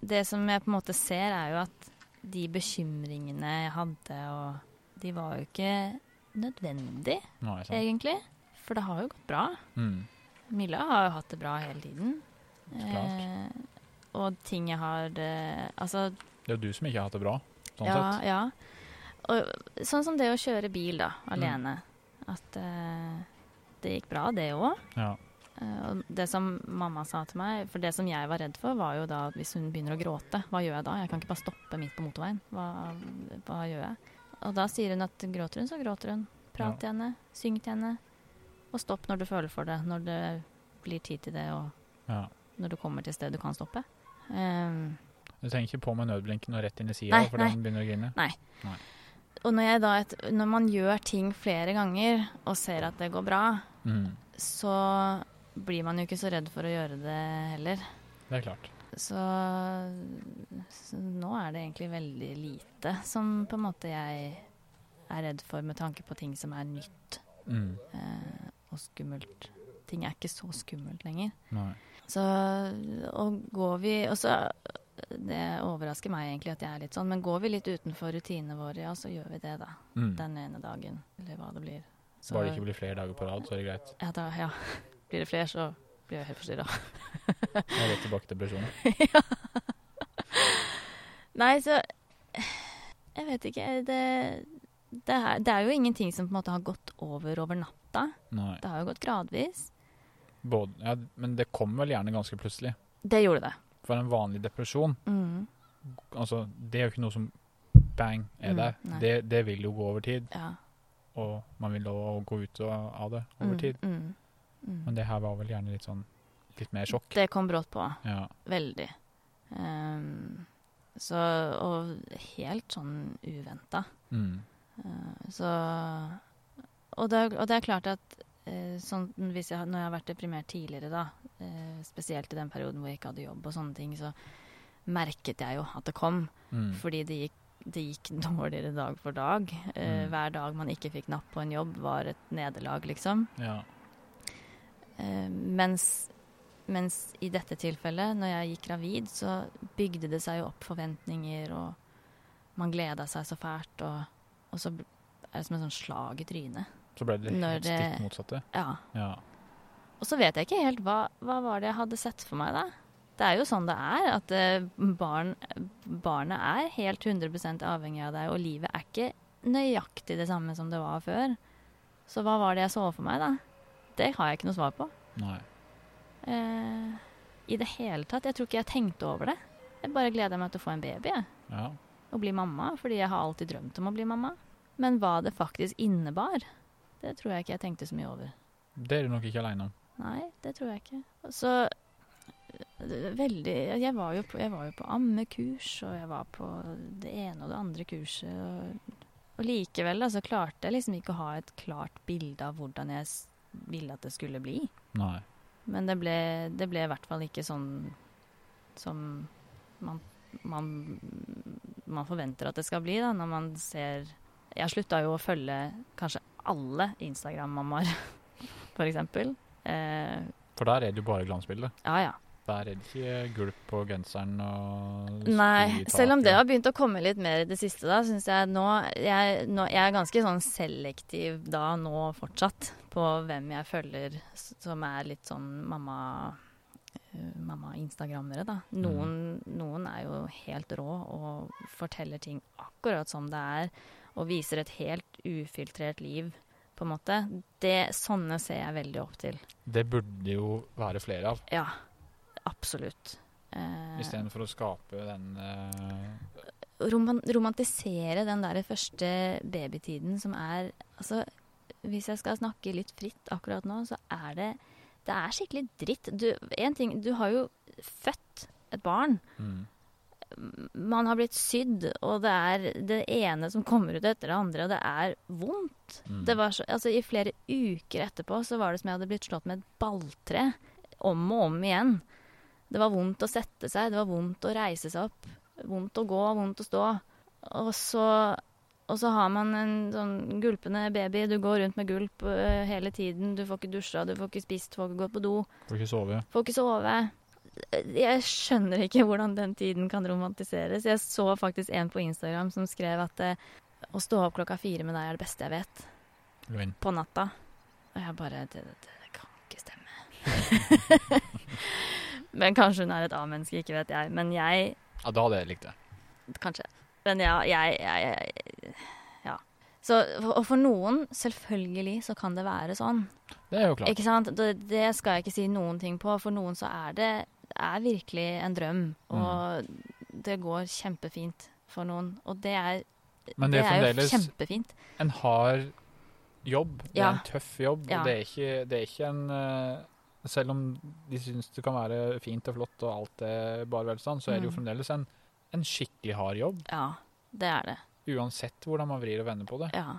Det som jeg på en måte ser, er jo at de bekymringene jeg hadde, og de var jo ikke nødvendig, sånn. egentlig. For det har jo gått bra. Mm. Milla har jo hatt det bra hele tiden. Eh, og ting jeg har eh, Altså, Det er jo du som ikke har hatt det bra, sånn ja, sett. ja. Og sånn som det å kjøre bil, da, Mm. alene. At eh, det gikk bra, det òg. Ja. og det som mamma sa til meg For det som jeg var redd for, var jo da at hvis hun begynner å gråte, hva gjør jeg da? Jeg kan ikke bare stoppe midt på motorveien. Hva, hva gjør jeg? Og da sier hun at gråter hun, så gråter hun. Prat til henne, syng til henne. Og stopp når du føler for det. Når det blir tid til det, og ja. når du kommer til stedet sted du kan stoppe. Um, Du trenger ikke på med nødblinken og rett inn i sida Nei, fordi nei. han begynner å grine. og når, jeg da et, når man gjør ting flere ganger og ser at det går bra, Mm. så blir man jo ikke så redd for å gjøre det heller. Det er klart. Så, så nå er det egentlig veldig lite som på en måte jeg er redd for med tanke på ting som er nytt Mm. eh, og skummelt. Ting er ikke så skummelt lenger. Nei. Så og går vi Og så Det overrasker meg egentlig at jeg er litt sånn, men går vi litt utenfor rutinene våre, ja, så gjør vi det, da. Mm. Den ene dagen, eller hva det blir. Så, Bare det ikke blir flere dager på rad, så er det greit. ja, da, ja. Blir det flere, så blir jeg helt forstyrra. Jeg er rett tilbake til depresjonen. Nei, så Jeg vet ikke. Det, det, er, det er jo ingenting som på en måte har gått over over natta. Nei. Det har jo gått gradvis. Både, ja, men det kom vel gjerne ganske plutselig. Det gjorde det. For en vanlig depresjon, Mm. altså, det er jo ikke noe som bang er Mm, der. Det, det vil jo gå over tid, Ja. og man vil da gå ut av av det over Mm, tid. Mm. Men det her var vel gjerne litt sånn litt mer sjokk. Det kom brått på. Ja. Veldig. Um, så Og helt sånn uventa. Mm. Uh, så og det, og det er klart at uh, sånn, hvis jeg, når jeg har vært deprimert tidligere, da, uh, spesielt i den perioden hvor jeg ikke hadde jobb og sånne ting, så merket jeg jo at det kom. Mm. Fordi det gikk, det gikk dårligere dag for dag. Mm. Hver dag man ikke fikk napp på en jobb, var et nederlag, liksom. ja. Eh, mens, mens i dette tilfellet, når jeg gikk gravid, så bygde det seg jo opp forventninger, og man gleda seg så fælt, og, og så er det som et sånn slag i trynet. Så ble det helt det- stikk motsatte. Ja. Ja. Og så vet jeg ikke helt hva, hva var det jeg hadde sett for meg, da. Det er jo sånn det er, at eh, barn, barnet er helt 100% avhengig av deg, og livet er ikke nøyaktig det samme som det var før. Så hva var det jeg så for meg, da? Det har jeg ikke noe svar på. Nei. Eh, I det hele tatt. Jeg tror ikke jeg tenkte over det. Jeg bare gleder meg til å få en baby. Ja. Og bli mamma, fordi jeg har alltid drømt om å bli mamma. Men hva det faktisk innebar, det tror jeg ikke jeg tenkte så mye over. Det er du nok ikke aleine om. Nei, det tror jeg ikke. Så eh, veldig jeg var, jo på, jeg var jo på ammekurs, og jeg var på det ene og det andre kurset. Og, og likevel da, så klarte jeg liksom ikke å ha et klart bilde av hvordan jeg ville at det skulle bli. Nei. Men det ble, det ble i hvert fall ikke sånn som man, man, man forventer at det skal bli, da, når man ser Jeg slutta jo å følge kanskje alle Instagram-mammaer, for eksempel. Eh, For der er det jo bare glansbildet ja ja. Der er det ikke gulp på genseren og Nei, selv om det har begynt å komme litt mer i det siste, da, syns jeg nå jeg, nå jeg er ganske sånn selektiv da nå fortsatt på hvem jeg følger som er litt sånn mamma eh, Mamma-instagrammere, da. Noen, noen er jo helt rå og forteller ting akkurat som det er, og viser et helt ufiltrert liv, på en måte. Det, sånne ser jeg veldig opp til. Det burde jo være flere av, Ja, absolutt. Eh, istedenfor å skape den eh, roman romantisere den der første babytiden som er Altså, hvis jeg skal snakke litt fritt akkurat nå, så er det Det er skikkelig dritt. Du, en ting, du har jo født et barn. mm. Man har blitt sydd, og det er det ene som kommer ut etter det andre, og det er vondt. Mm. Det var så, altså, I flere uker etterpå så var det som jeg hadde blitt slått med et balltre. Om og om igjen. Det var vondt å sette seg, det var vondt å reise seg opp. Vondt å gå, vondt å stå. Og så, og så har man en sånn gulpende baby. Du går rundt med gulp uh, hele tiden. Du får ikke dusja, du får ikke spist, får ikke gått på do. Får ikke sove. Får ikke sove. Jeg skjønner ikke hvordan den tiden kan romantiseres. Jeg så faktisk en på Instagram som skrev at uh, å stå opp klokka fire med deg er det beste jeg vet. Løgn. På natta. Og jeg bare Det, det, det kan ikke stemme. Men kanskje hun er et A-menneske, ikke vet jeg. Men jeg Ja, da hadde jeg likt det. Kanskje. Men ja, jeg, jeg, Ja. Så, og for noen, selvfølgelig, så kan det være sånn. Det er jo klart. Ikke sant? Det, det skal jeg ikke si noen ting på. For noen så er det er virkelig en drøm. Og det går kjempefint for noen. Og det er, Men det er jo kjempefint. en hard jobb. Det Ja. er en tøff jobb. Ja. Og det er ikke, det er ikke en eh, Selv om de syns det kan være fint og flott og alt er bare velstand, så er det jo Mm. fremdeles en, en skikkelig hard jobb. Ja, det er det. Uansett hvordan man vrir og vender på det. Ja.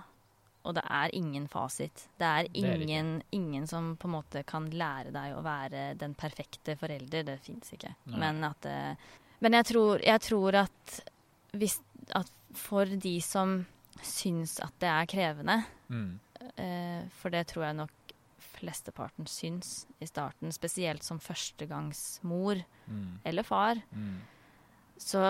Og det er ingen fasit. Det er ingen, det er ingen, som på en måte kan lære deg å være den perfekte forelder. Det fins ikke. Men at eh, Men jeg tror, jeg tror at hvis At for de som syns at det er krevende, Mm. eh, for det tror jeg nok flesteparten syns i starten, spesielt som førstegangsmor Mm. eller far, Mm. Så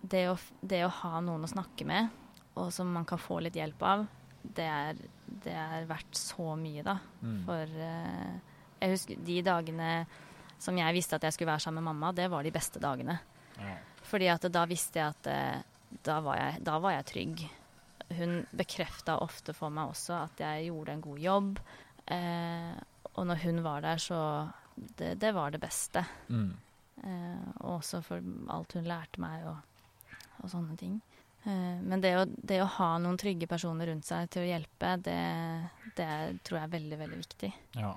det å, det å ha noen å snakke med, og som man kan få litt hjelp av, det er, det er verdt så mye, da. Mm. For uh, jeg husker de dagene som jeg visste at jeg skulle være sammen med mamma, det var de beste dagene. Ja. Fordi at da visste jeg at uh, da, var jeg, da var jeg trygg. Hun bekrefta ofte for meg også at jeg gjorde en god jobb. Uh, og når hun var der, så Det, det var det beste. Mm. Eh, og også for alt hun lærte meg og, og sånne ting. Eh, men det å, det å ha noen trygge personer rundt seg til å hjelpe, det, det tror jeg er veldig, veldig viktig. Ja.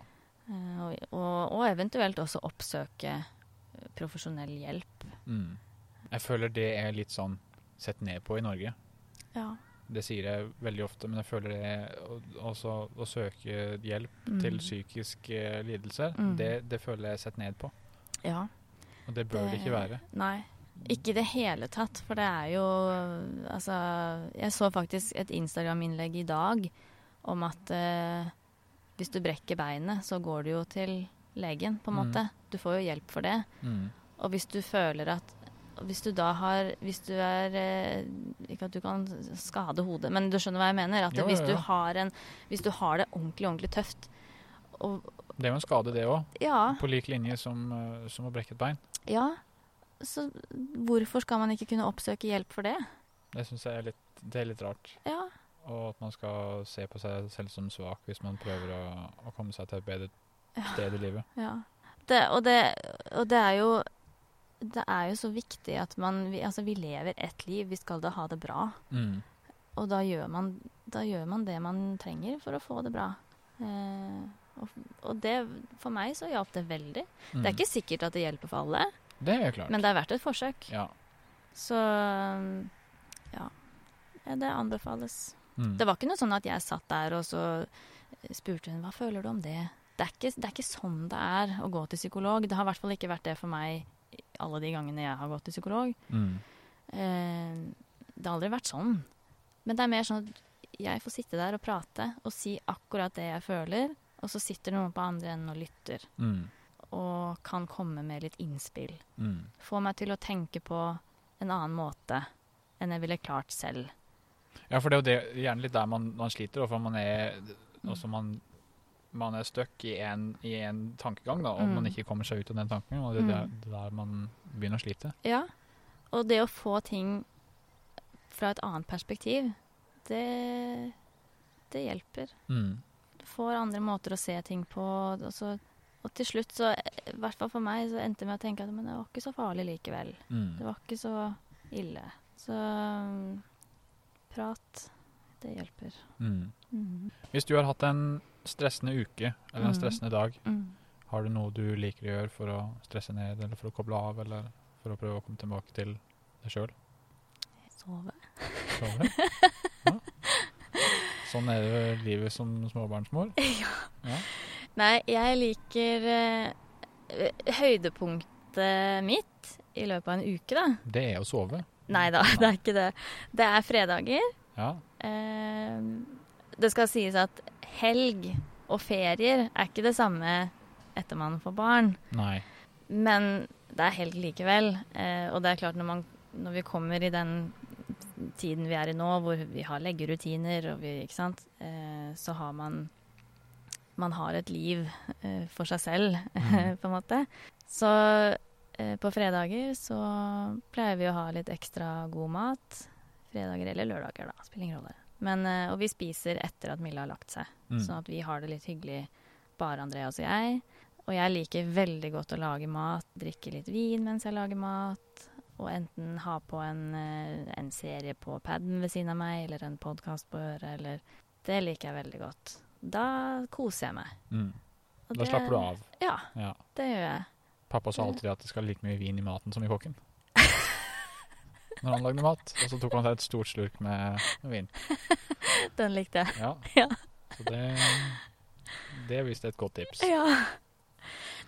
Eh, og, og, og eventuelt også oppsøke profesjonell hjelp. Mm. Jeg føler det er litt sånn sett ned på i Norge. Ja. Det sier jeg veldig ofte, men jeg føler det også å søke hjelp Mm. til psykiske lidelser, Mm. det, det føler jeg er sett ned på. ja. Og det bør det ikke være. Nei. Ikke i det hele tatt, for det er jo Altså, jeg så faktisk et Instagram-innlegg i dag om at eh, hvis du brekker beinet, så går du jo til legen, på en Mm. måte. Du får jo hjelp for det. Mm. Og hvis du føler at Hvis du da har Hvis du er eh, Ikke at du kan skade hodet, men du skjønner hva jeg mener? At Jo, hvis, jo, Du har en, hvis du har det ordentlig, ordentlig tøft og Det er jo en skade, det òg. Ja. På lik linje som, eh, som å brekke et bein. ja så hvorfor skal man ikke kunne oppsøke hjelp for det? Det syns jeg er litt, det er litt rart. Ja. Og at man skal se på seg selv som svak hvis man prøver å, å komme seg til et bedre sted i livet. Ja. Det, og, det, og det er jo Det er jo så viktig at man vi, Altså, vi lever ett liv, vi skal da ha det bra. Mm. Og da gjør man, da gjør man det man trenger for å få det bra. Eh, og, og det For meg så hjalp det veldig. Mm. Det er ikke sikkert at det hjelper for alle, Det er men det er verdt et forsøk. ja. Så ja. Ja, Det anbefales. Mm. Det var ikke noe sånn at jeg satt der og så spurte hun hva føler du om det. Det er, ikke, det er ikke sånn det er å gå til psykolog. Det har i hvert fall ikke vært det for meg alle de gangene jeg har gått til psykolog. Mm. Eh, det har aldri vært sånn. Men det er mer sånn at jeg får sitte der og prate og si akkurat det jeg føler, og så sitter noen på andre enden og lytter. Mm. Og kan komme med litt innspill. Mm. Få meg til å tenke på en annen måte enn jeg ville klart selv. Ja, for det er jo det, gjerne litt der man, man sliter, for man er også man, man er stuck i en, i en tankegang, da, og Mm. man ikke kommer seg ut av den tanken. og det er Mm. der, er der man begynner å slite. Ja. Og det å få ting fra et annet perspektiv, det, det hjelper. Mm. Du får andre måter å se ting på. Og, så, og til slutt, så, i hvert fall for meg, så endte jeg med å tenke at men det var ikke så farlig likevel. Mm. Det var ikke så ille. Så um, prat, det hjelper. Mm. Mm. Hvis du har hatt en stressende uke, eller en Mm. stressende dag, Mm. har du noe du liker å gjøre for å stresse ned, eller for å koble av, eller for å prøve å komme tilbake til deg sjøl? Sove. Sove? Ja. Sånn er det jo livet som småbarnsmor. Ja. Nei, jeg liker uh, høydepunktet mitt i løpet av en uke, da. Det er å sove. Nei da, det er ikke det. Det er fredager. Ja. Uh, det skal sies at helg og ferier er ikke det samme etter man får barn. Nei. Men det er helg likevel. Uh, og det er klart, når, man, når vi kommer i den tiden vi er i nå, hvor vi har leggerutiner, og vi, ikke sant, eh, så har man Man har et liv eh, for seg selv, Mm. på en måte. Så eh, på fredager så pleier vi å ha litt ekstra god mat. Fredager eller lørdager, da. Spiller ingen rolle. Men, eh, og vi spiser etter at Milla har lagt seg. Mm. Sånn at vi har det litt hyggelig, bare Andreas og jeg. Og jeg liker veldig godt å lage mat, drikke litt vin mens jeg lager mat. Og enten ha på en, eh, en serie på paden ved siden av meg, eller en podkast på øret, eller Det liker jeg veldig godt. Da koser jeg meg. Mm. Og Da det- slapper du av. Ja, Ja. det gjør jeg. Pappa sa alltid at det skal like mye vin i maten som i kokken. Når han lagde mat. Og så tok han seg et stort slurk med, vin. Den likte jeg. Ja. Ja. Så det, det er visst et godt tips. Ja.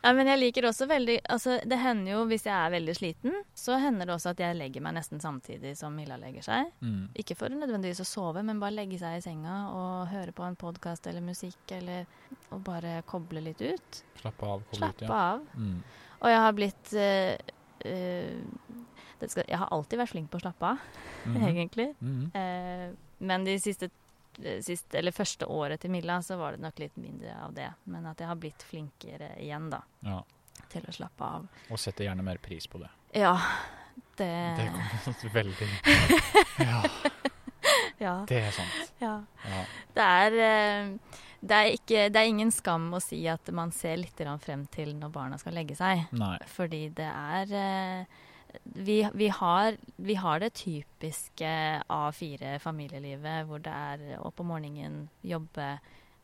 Nei, men jeg liker også veldig Altså, det hender jo hvis jeg er veldig sliten, så hender det også at jeg legger meg nesten samtidig som Milla legger seg. Mm. Ikke for nødvendigvis å sove, men bare legge seg i senga og høre på en podkast eller musikk, eller og bare koble litt ut. Slappe av. koble ut, ja. av. Mm. Og jeg har blitt uh, uh, det skal, Jeg har alltid vært flink på å slappe av, Mhm. egentlig. -hmm. Uh, men de siste, siste, eller første året til Milla, så var det nok litt mindre av det. Men at jeg har blitt flinkere igjen, da, Ja. til å slappe av. Og setter gjerne mer pris på det. Ja, det, Det kommer veldig Ja, ja, det er sant. ja. Ja. Det er eh, det, er ikke, det er ingen skam å si at man ser litt frem til når barna skal legge seg. Nei. Fordi det er eh, vi, vi, har, vi har det typiske A4-familielivet hvor det er opp om morgenen, jobbe,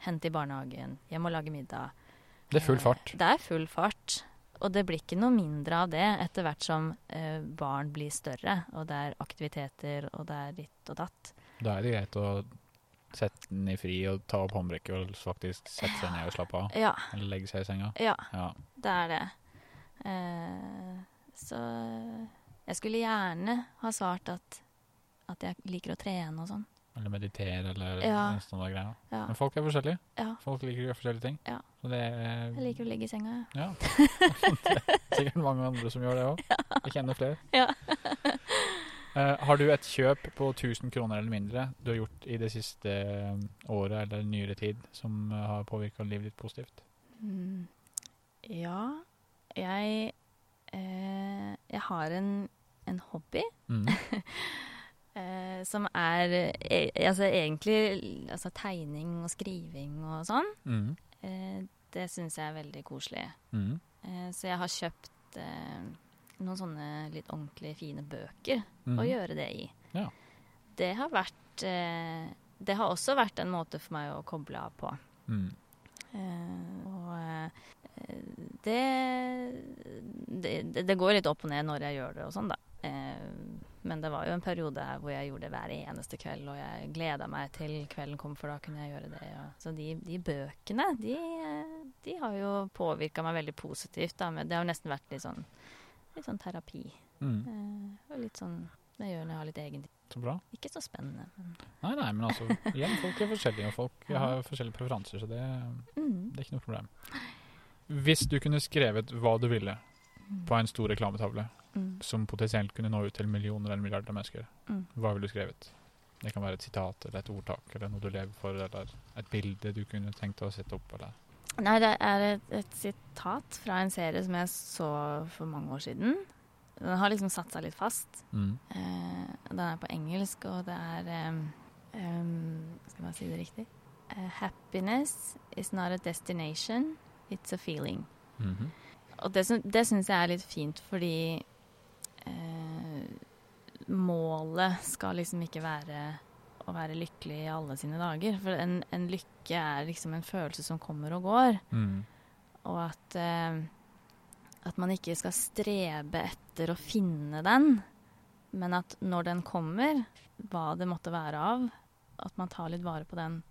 hente i barnehagen, hjem og lage middag. Det er full fart. Det er full fart. Og det blir ikke noe mindre av det etter hvert som eh, barn blir større, og det er aktiviteter, og det er ditt og datt. Da er det greit å sette den i fri og ta opp håndbrekket og faktisk sette seg ned og slappe av. Ja, Eller legge seg i senga. ja, Ja. det er det. Eh, så jeg skulle gjerne ha svart at, at jeg liker å trene og sånn. Eller meditere, eller Ja. sånne greier. Ja, Men folk er forskjellige. ja. Folk liker å gjøre forskjellige ting. Ja. Så det er Jeg liker å ligge i senga, jeg. Ja. det er sikkert mange andre som gjør det òg. Jeg kjenner flere. Ja. Eh, har du et kjøp på 1000 kroner eller mindre du har gjort i det siste eh, året eller nyere tid som eh, har påvirka livet ditt positivt? Mm. Ja, jeg eh, Jeg har en, en hobby Mm. eh, som er eh, altså egentlig altså tegning og skriving og sånn. Mm. Eh, det syns jeg er veldig koselig. Mm. Eh, så jeg har kjøpt eh, noen sånne litt ordentlig fine bøker Mm. å gjøre det i. Ja. Det har vært Det har også vært en måte for meg å koble av på. Mm. Eh, og det, det Det går litt opp og ned når jeg gjør det og sånn, da. Eh, men det var jo en periode hvor jeg gjorde det hver eneste kveld, og jeg gleda meg til kvelden kom, for da kunne jeg gjøre det. Og, så de, de bøkene, de, de har jo påvirka meg veldig positivt. Da, men det har jo nesten vært litt sånn, litt sånn terapi. Mm. Eh, og litt sånn det gjør når jeg har litt egen tid. Så bra. Ikke så spennende, men Nei, nei, men altså Igjen, folk er forskjellige, og folk Ja. har forskjellige preferanser, så det, mm. det er ikke noe problem. Hvis du kunne skrevet hva du ville på en stor reklametavle, Mm. som potensielt kunne nå ut til millioner eller milliarder av mennesker, Mm. hva ville du skrevet? Det kan være et sitat eller et ordtak eller noe du lever for, eller et bilde du kunne tenkt å sette opp, eller Nei, det er et, et sitat fra en serie som jeg så for mange år siden. Den har liksom satt seg litt fast. mm. Eh, den er på engelsk, og det er um, Skal bare si det riktig? Uh, happiness is not a destination, it's a feeling. Mhm. Og det, det syns jeg er litt fint, fordi eh, målet skal liksom ikke være å være lykkelig i alle sine dager. For en, en lykke er liksom en følelse som kommer og går. Mm. Og at, eh, at man ikke skal strebe etter å finne den, men at når den kommer, hva det måtte være av, at man tar litt vare på den,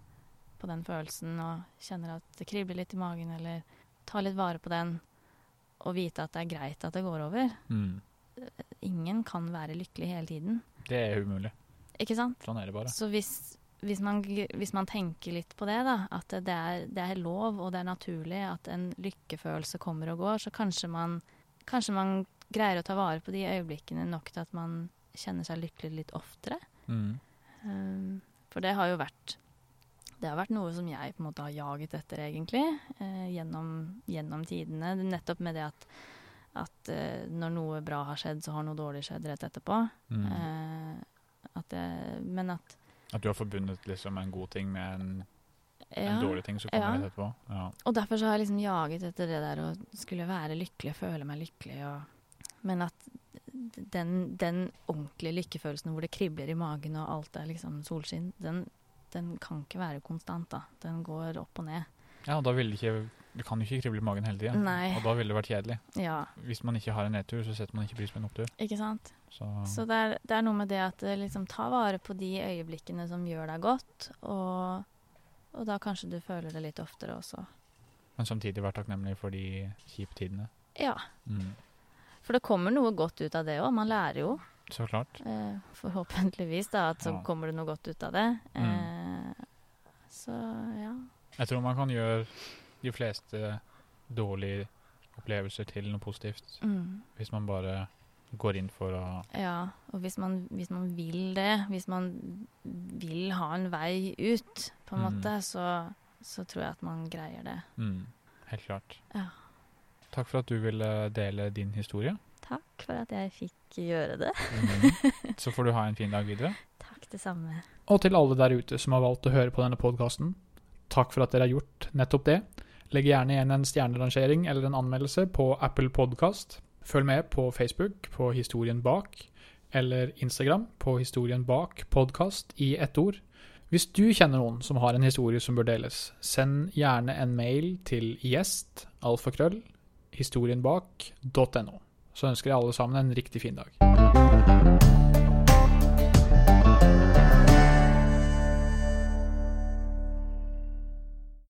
på den følelsen og kjenner at det kribler litt i magen, eller tar litt vare på den og vite at det er greit at det går over. Mm. Ingen kan være lykkelig hele tiden, Det er umulig. ikke sant? Sånn er det bare. Så hvis, hvis, man, hvis man tenker litt på det, da, at det er, det er lov og det er naturlig at en lykkefølelse kommer og går, så kanskje man, kanskje man greier å ta vare på de øyeblikkene nok til at man kjenner seg lykkelig litt oftere. Mm. Um, for det har jo vært det har vært noe som jeg på en måte har jaget etter, egentlig, eh, gjennom, gjennom tidene. Nettopp med det at, at eh, når noe bra har skjedd, så har noe dårlig skjedd rett etterpå. Mm. Eh, at jeg, men at At du har forbundet liksom en god ting med en, en dårlig ting som kommer Ja. rett etterpå. Ja. Og derfor så har jeg liksom jaget etter det der å skulle være lykkelig, føle meg lykkelig. Og, men at den, den ordentlige lykkefølelsen hvor det kribler i magen og alt er liksom solskinn, den, den kan ikke være konstant, da. Den går opp og ned. ja, og da vil det ikke Du kan jo ikke krible i magen hele tida. Og da ville det vært kjedelig. Ja, Hvis man ikke har en nedtur, så setter man ikke pris på en opptur. ikke sant? Så, Så det er, det er noe med det at eh, liksom ta vare på de øyeblikkene som gjør deg godt, og, og da kanskje du føler det litt oftere også. men samtidig være takknemlig for de kjipe tidene. Ja, Mm. for det kommer noe godt ut av det òg. Man lærer jo. Så klart. Eh, forhåpentligvis da, at så Ja. kommer det noe godt ut av det. Mm. Eh, så ja. Jeg tror man kan gjøre de fleste dårlige opplevelser til noe positivt. Mm. Hvis man bare går inn for å Ja, og hvis man, hvis man vil det, hvis man vil ha en vei ut, på en Mm. måte, så, så tror jeg at man greier det. mm, Helt klart. Ja. Takk for at du ville dele din historie. Takk for at jeg fikk gjøre det. Mm. Så får du ha en fin dag videre. Takk det samme. Og til alle der ute som har valgt å høre på denne podkasten, takk for at dere har gjort nettopp det. Legg gjerne igjen en stjernerangering eller en anmeldelse på Apple Podcast. Følg med på Facebook på Historien bak, eller Instagram på Historien bak podkast i ett ord. Hvis du kjenner noen som har en historie som bør deles, send gjerne en mail til gjest, alfakrøll, historienbak.no. Så ønsker jeg alle sammen en riktig fin dag.